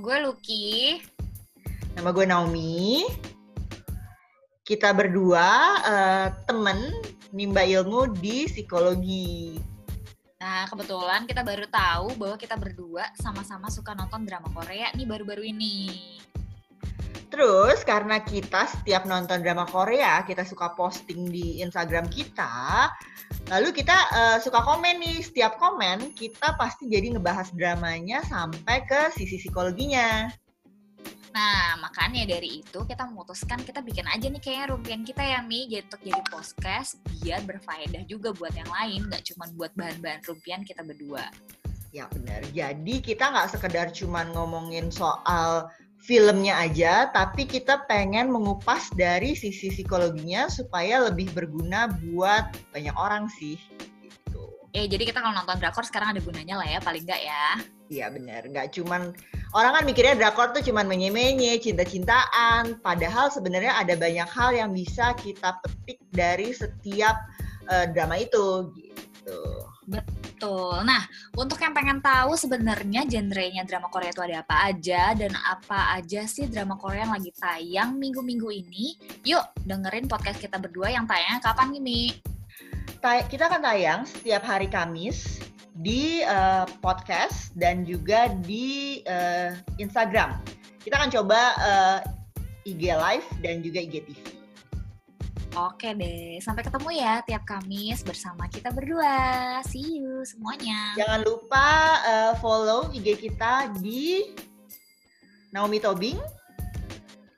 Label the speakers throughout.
Speaker 1: gue Lucky.
Speaker 2: Nama gue Naomi. Kita berdua uh, temen nimba ilmu di psikologi.
Speaker 1: Nah, kebetulan kita baru tahu bahwa kita berdua sama-sama suka nonton drama Korea nih baru-baru ini.
Speaker 2: Terus karena kita setiap nonton drama Korea, kita suka posting di Instagram kita, lalu kita uh, suka komen nih. Setiap komen kita pasti jadi ngebahas dramanya sampai ke sisi psikologinya.
Speaker 1: Nah, makanya dari itu kita memutuskan kita bikin aja nih kayaknya rumpian kita ya Mi, jadi untuk jadi podcast biar berfaedah juga buat yang lain, nggak cuma buat bahan-bahan rumpian kita berdua.
Speaker 2: Ya benar. Jadi kita nggak sekedar cuma ngomongin soal filmnya aja, tapi kita pengen mengupas dari sisi psikologinya supaya lebih berguna buat banyak orang sih. Gitu.
Speaker 1: Eh, jadi kita kalau nonton drakor sekarang ada gunanya lah ya, paling nggak ya.
Speaker 2: Iya benar, nggak cuman orang kan mikirnya drakor tuh cuman menye-menye, cinta-cintaan. Padahal sebenarnya ada banyak hal yang bisa kita petik dari setiap uh, drama itu gitu.
Speaker 1: Betul. Nah, untuk yang pengen tahu sebenarnya genrenya drama Korea itu ada apa aja dan apa aja sih drama Korea yang lagi tayang minggu-minggu ini, yuk dengerin podcast kita berdua yang tayangnya kapan nih, Mi?
Speaker 2: Kita akan tayang setiap hari Kamis di uh, podcast dan juga di uh, Instagram. Kita akan coba uh, eh, IG Live dan juga IG TV.
Speaker 1: Oke deh, sampai ketemu ya tiap Kamis bersama kita berdua. See you semuanya.
Speaker 2: Jangan lupa uh, follow IG kita di Naomi Tobing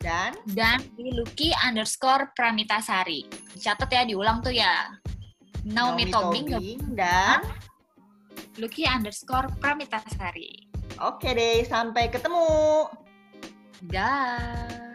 Speaker 2: dan
Speaker 1: dan di Lucky underscore Pramitasari. Dicatat ya, diulang tuh ya. Naomi, Naomi Tobing, Tobing
Speaker 2: dan
Speaker 1: Lucky underscore Pramitasari.
Speaker 2: Oke deh, sampai ketemu.
Speaker 1: Dah.